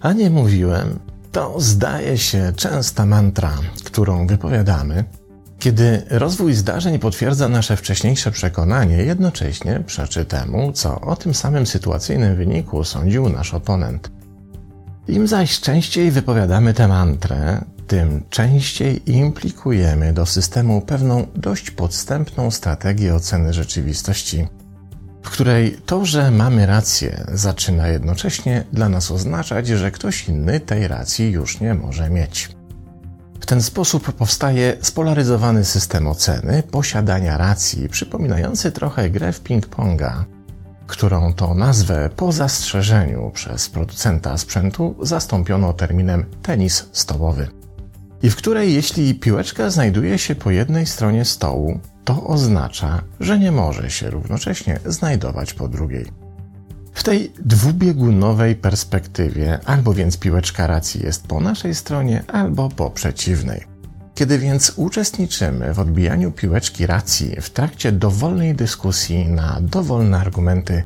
A nie mówiłem, to zdaje się częsta mantra, którą wypowiadamy, kiedy rozwój zdarzeń potwierdza nasze wcześniejsze przekonanie, jednocześnie przeczy temu, co o tym samym sytuacyjnym wyniku sądził nasz oponent. Im zaś częściej wypowiadamy tę mantrę, tym częściej implikujemy do systemu pewną dość podstępną strategię oceny rzeczywistości, w której to, że mamy rację, zaczyna jednocześnie dla nas oznaczać, że ktoś inny tej racji już nie może mieć. W ten sposób powstaje spolaryzowany system oceny posiadania racji, przypominający trochę grę w ping-ponga, którą to nazwę po zastrzeżeniu przez producenta sprzętu zastąpiono terminem tenis stołowy. I w której jeśli piłeczka znajduje się po jednej stronie stołu, to oznacza, że nie może się równocześnie znajdować po drugiej. W tej dwubiegunowej perspektywie albo więc piłeczka racji jest po naszej stronie, albo po przeciwnej. Kiedy więc uczestniczymy w odbijaniu piłeczki racji w trakcie dowolnej dyskusji na dowolne argumenty,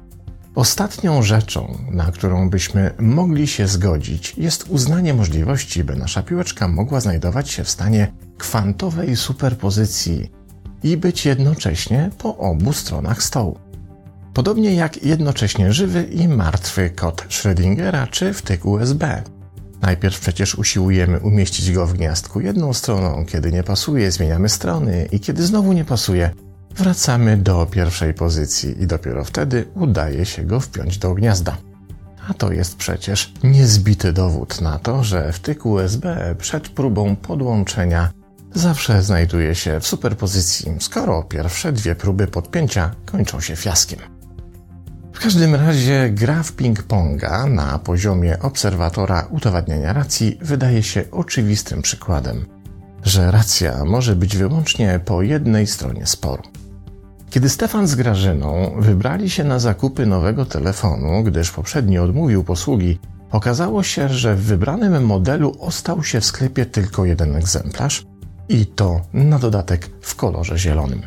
ostatnią rzeczą, na którą byśmy mogli się zgodzić, jest uznanie możliwości, by nasza piłeczka mogła znajdować się w stanie kwantowej superpozycji i być jednocześnie po obu stronach stołu. Podobnie jak jednocześnie żywy i martwy kod Schrödingera czy wtyk USB. Najpierw przecież usiłujemy umieścić go w gniazdku jedną stroną, kiedy nie pasuje, zmieniamy strony i kiedy znowu nie pasuje, wracamy do pierwszej pozycji i dopiero wtedy udaje się go wpiąć do gniazda. A to jest przecież niezbity dowód na to, że wtyk USB przed próbą podłączenia zawsze znajduje się w superpozycji, skoro pierwsze dwie próby podpięcia kończą się fiaskiem. W każdym razie gra w ping-ponga na poziomie obserwatora udowadniania racji wydaje się oczywistym przykładem, że racja może być wyłącznie po jednej stronie sporu. Kiedy Stefan z Grażyną wybrali się na zakupy nowego telefonu, gdyż poprzedni odmówił posługi, okazało się, że w wybranym modelu ostał się w sklepie tylko jeden egzemplarz i to na dodatek w kolorze zielonym.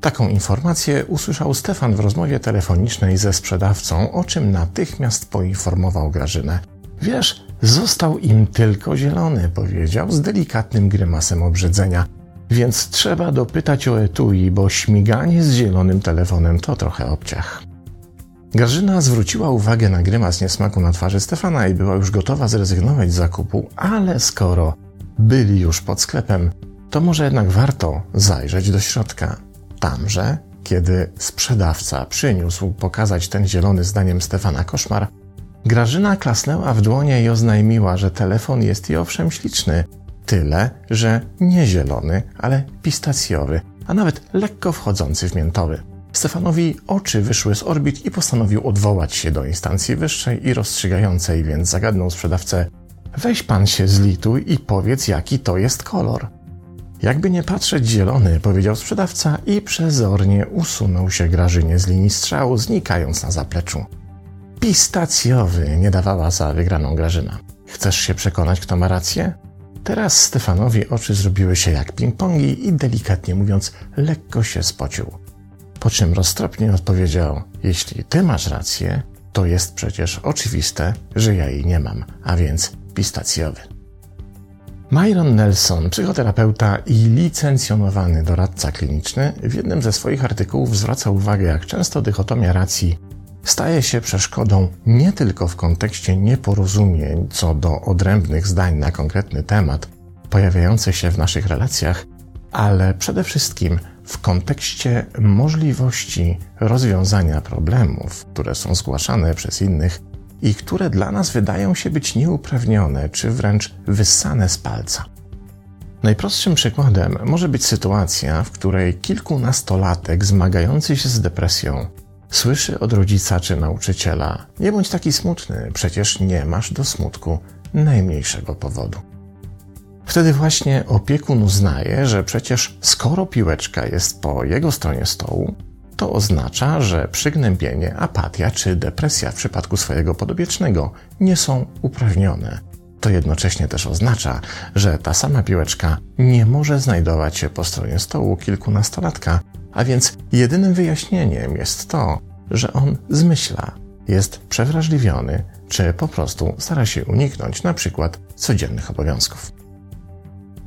Taką informację usłyszał Stefan w rozmowie telefonicznej ze sprzedawcą, o czym natychmiast poinformował Grażynę. Wiesz, został im tylko zielony, powiedział z delikatnym grymasem obrzydzenia. Więc trzeba dopytać o etui, bo śmiganie z zielonym telefonem to trochę obciach. Grażyna zwróciła uwagę na grymas niesmaku na twarzy Stefana i była już gotowa zrezygnować z zakupu, ale skoro byli już pod sklepem, to może jednak warto zajrzeć do środka. Tamże, kiedy sprzedawca przyniósł pokazać ten zielony zdaniem Stefana koszmar, Grażyna klasnęła w dłonie i oznajmiła, że telefon jest i owszem śliczny, tyle, że nie zielony, ale pistacjowy, a nawet lekko wchodzący w miętowy. Stefanowi oczy wyszły z orbit i postanowił odwołać się do instancji wyższej i rozstrzygającej, więc zagadnął sprzedawcę: Weź pan się zlituj i powiedz, jaki to jest kolor. Jakby nie patrzeć zielony, powiedział sprzedawca i przezornie usunął się Grażynie z linii strzału, znikając na zapleczu. Pistacjowy nie dawała za wygraną Grażyna. Chcesz się przekonać, kto ma rację? Teraz Stefanowi oczy zrobiły się jak ping-pongi i delikatnie mówiąc, lekko się spocił. Po czym roztropnie odpowiedział: Jeśli ty masz rację, to jest przecież oczywiste, że ja jej nie mam, a więc pistacjowy. Myron Nelson, psychoterapeuta i licencjonowany doradca kliniczny, w jednym ze swoich artykułów zwraca uwagę, jak często dychotomia racji staje się przeszkodą nie tylko w kontekście nieporozumień co do odrębnych zdań na konkretny temat pojawiających się w naszych relacjach, ale przede wszystkim w kontekście możliwości rozwiązania problemów, które są zgłaszane przez innych i które dla nas wydają się być nieuprawnione czy wręcz wyssane z palca. Najprostszym przykładem może być sytuacja, w której kilkunastolatek zmagający się z depresją słyszy od rodzica czy nauczyciela: Nie bądź taki smutny, przecież nie masz do smutku najmniejszego powodu. Wtedy właśnie opiekun uznaje, że przecież skoro piłeczka jest po jego stronie stołu, to oznacza, że przygnębienie, apatia czy depresja w przypadku swojego podobiecznego nie są uprawnione. To jednocześnie też oznacza, że ta sama piłeczka nie może znajdować się po stronie stołu kilkunastolatka, a więc jedynym wyjaśnieniem jest to, że on zmyśla, jest przewrażliwiony, czy po prostu stara się uniknąć na przykład codziennych obowiązków.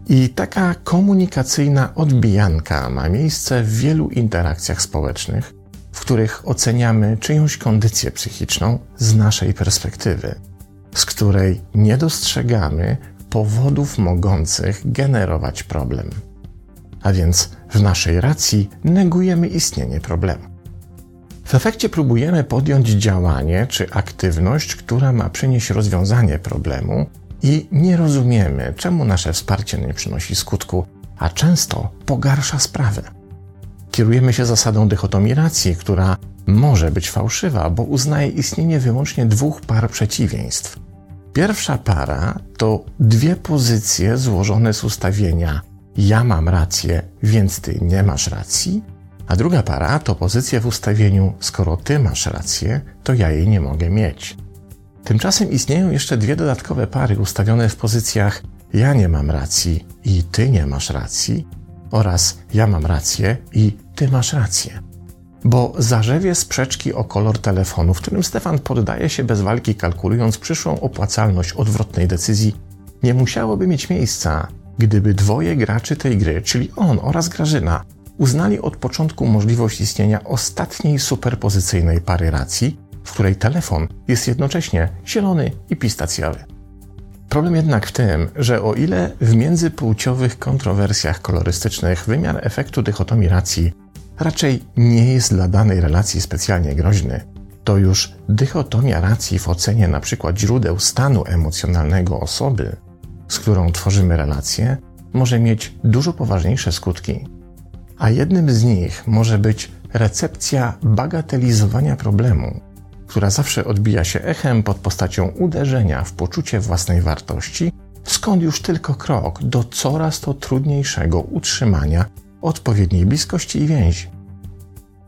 I taka komunikacyjna odbijanka ma miejsce w wielu interakcjach społecznych, w których oceniamy czyjąś kondycję psychiczną z naszej perspektywy, z której nie dostrzegamy powodów mogących generować problem. A więc w naszej racji negujemy istnienie problemu. W efekcie próbujemy podjąć działanie czy aktywność, która ma przynieść rozwiązanie problemu, i nie rozumiemy, czemu nasze wsparcie nie przynosi skutku, a często pogarsza sprawę. Kierujemy się zasadą dychotomii racji, która może być fałszywa, bo uznaje istnienie wyłącznie dwóch par przeciwieństw. Pierwsza para to dwie pozycje złożone z ustawienia ja mam rację, więc ty nie masz racji, a druga para to pozycja w ustawieniu skoro ty masz rację, to ja jej nie mogę mieć. Tymczasem istnieją jeszcze dwie dodatkowe pary ustawione w pozycjach ja nie mam racji i ty nie masz racji oraz ja mam rację i ty masz rację. Bo zarzewie sprzeczki o kolor telefonu, w którym Stefan poddaje się bez walki kalkulując przyszłą opłacalność odwrotnej decyzji, nie musiałoby mieć miejsca, gdyby dwoje graczy tej gry, czyli on oraz Grażyna, uznali od początku możliwość istnienia ostatniej superpozycyjnej pary racji, w której telefon jest jednocześnie zielony i pistacjowy. Problem jednak w tym, że o ile w międzypłciowych kontrowersjach kolorystycznych wymiar efektu dychotomii racji raczej nie jest dla danej relacji specjalnie groźny, to już dychotomia racji w ocenie np. źródeł stanu emocjonalnego osoby, z którą tworzymy relację, może mieć dużo poważniejsze skutki. A jednym z nich może być recepcja bagatelizowania problemu, która zawsze odbija się echem pod postacią uderzenia w poczucie własnej wartości, skąd już tylko krok do coraz to trudniejszego utrzymania odpowiedniej bliskości i więzi.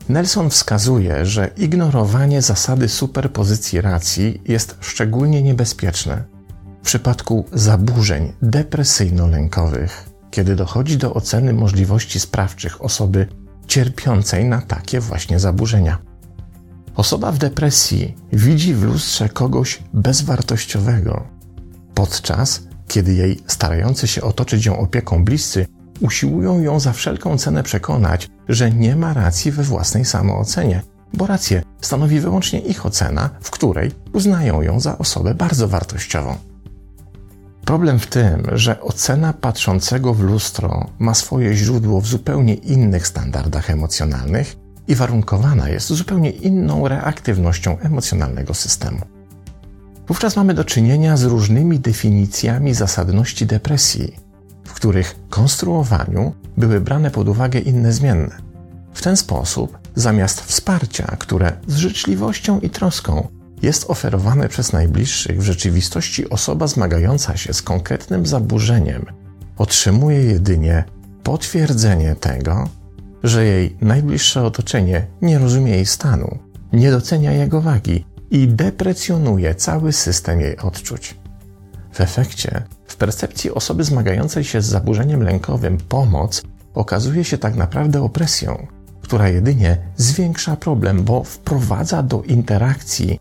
Nelson wskazuje, że ignorowanie zasady superpozycji racji jest szczególnie niebezpieczne przypadku zaburzeń depresyjno-lękowych, kiedy dochodzi do oceny możliwości sprawczych osoby cierpiącej na takie właśnie zaburzenia. Osoba w depresji widzi w lustrze kogoś bezwartościowego, podczas kiedy jej starający się otoczyć ją opieką bliscy usiłują ją za wszelką cenę przekonać, że nie ma racji we własnej samoocenie, bo rację stanowi wyłącznie ich ocena, w której uznają ją za osobę bardzo wartościową. Problem w tym, że ocena patrzącego w lustro ma swoje źródło w zupełnie innych standardach emocjonalnych i warunkowana jest zupełnie inną reaktywnością emocjonalnego systemu. Wówczas mamy do czynienia z różnymi definicjami zasadności depresji, w których konstruowaniu były brane pod uwagę inne zmienne. W ten sposób, zamiast wsparcia, które z życzliwością i troską jest oferowane przez najbliższych, w rzeczywistości osoba zmagająca się z konkretnym zaburzeniem otrzymuje jedynie potwierdzenie tego, że jej najbliższe otoczenie nie rozumie jej stanu, nie docenia jego wagi i deprecjonuje cały system jej odczuć. W efekcie, w percepcji osoby zmagającej się z zaburzeniem lękowym pomoc okazuje się tak naprawdę opresją, która jedynie zwiększa problem, bo wprowadza do interakcji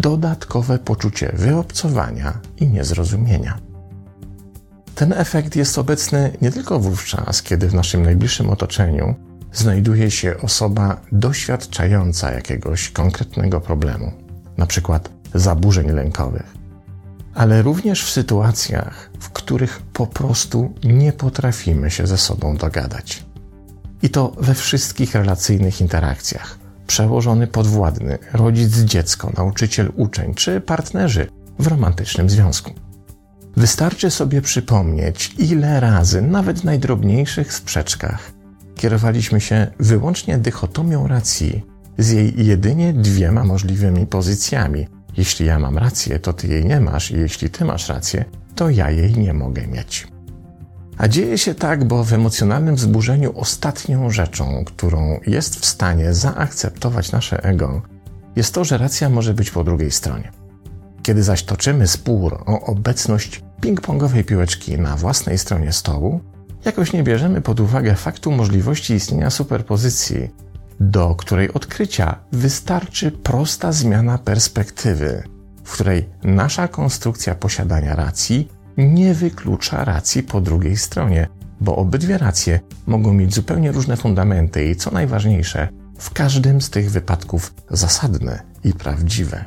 dodatkowe poczucie wyobcowania i niezrozumienia. Ten efekt jest obecny nie tylko wówczas, kiedy w naszym najbliższym otoczeniu znajduje się osoba doświadczająca jakiegoś konkretnego problemu, np. zaburzeń lękowych, ale również w sytuacjach, w których po prostu nie potrafimy się ze sobą dogadać. I to we wszystkich relacyjnych interakcjach. Przełożony podwładny, rodzic dziecko, nauczyciel uczeń czy partnerzy w romantycznym związku. Wystarczy sobie przypomnieć, ile razy, nawet w najdrobniejszych sprzeczkach, kierowaliśmy się wyłącznie dychotomią racji z jej jedynie dwiema możliwymi pozycjami. Jeśli ja mam rację, to ty jej nie masz, i jeśli ty masz rację, to ja jej nie mogę mieć. A dzieje się tak, bo w emocjonalnym wzburzeniu ostatnią rzeczą, którą jest w stanie zaakceptować nasze ego, jest to, że racja może być po drugiej stronie. Kiedy zaś toczymy spór o obecność ping-pongowej piłeczki na własnej stronie stołu, jakoś nie bierzemy pod uwagę faktu możliwości istnienia superpozycji, do której odkrycia wystarczy prosta zmiana perspektywy, w której nasza konstrukcja posiadania racji nie wyklucza racji po drugiej stronie, bo obydwie racje mogą mieć zupełnie różne fundamenty i co najważniejsze, w każdym z tych wypadków zasadne i prawdziwe.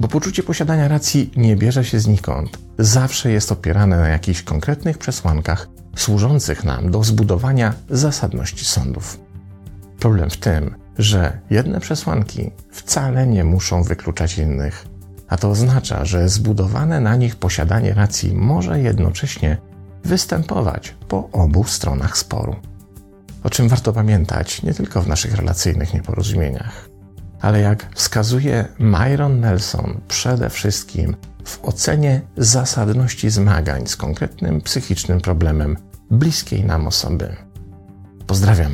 Bo poczucie posiadania racji nie bierze się znikąd, zawsze jest opierane na jakichś konkretnych przesłankach służących nam do zbudowania zasadności sądów. Problem w tym, że jedne przesłanki wcale nie muszą wykluczać innych, a to oznacza, że zbudowane na nich posiadanie racji może jednocześnie występować po obu stronach sporu. O czym warto pamiętać nie tylko w naszych relacyjnych nieporozumieniach, ale jak wskazuje Myron Nelson, przede wszystkim w ocenie zasadności zmagań z konkretnym psychicznym problemem bliskiej nam osoby. Pozdrawiam.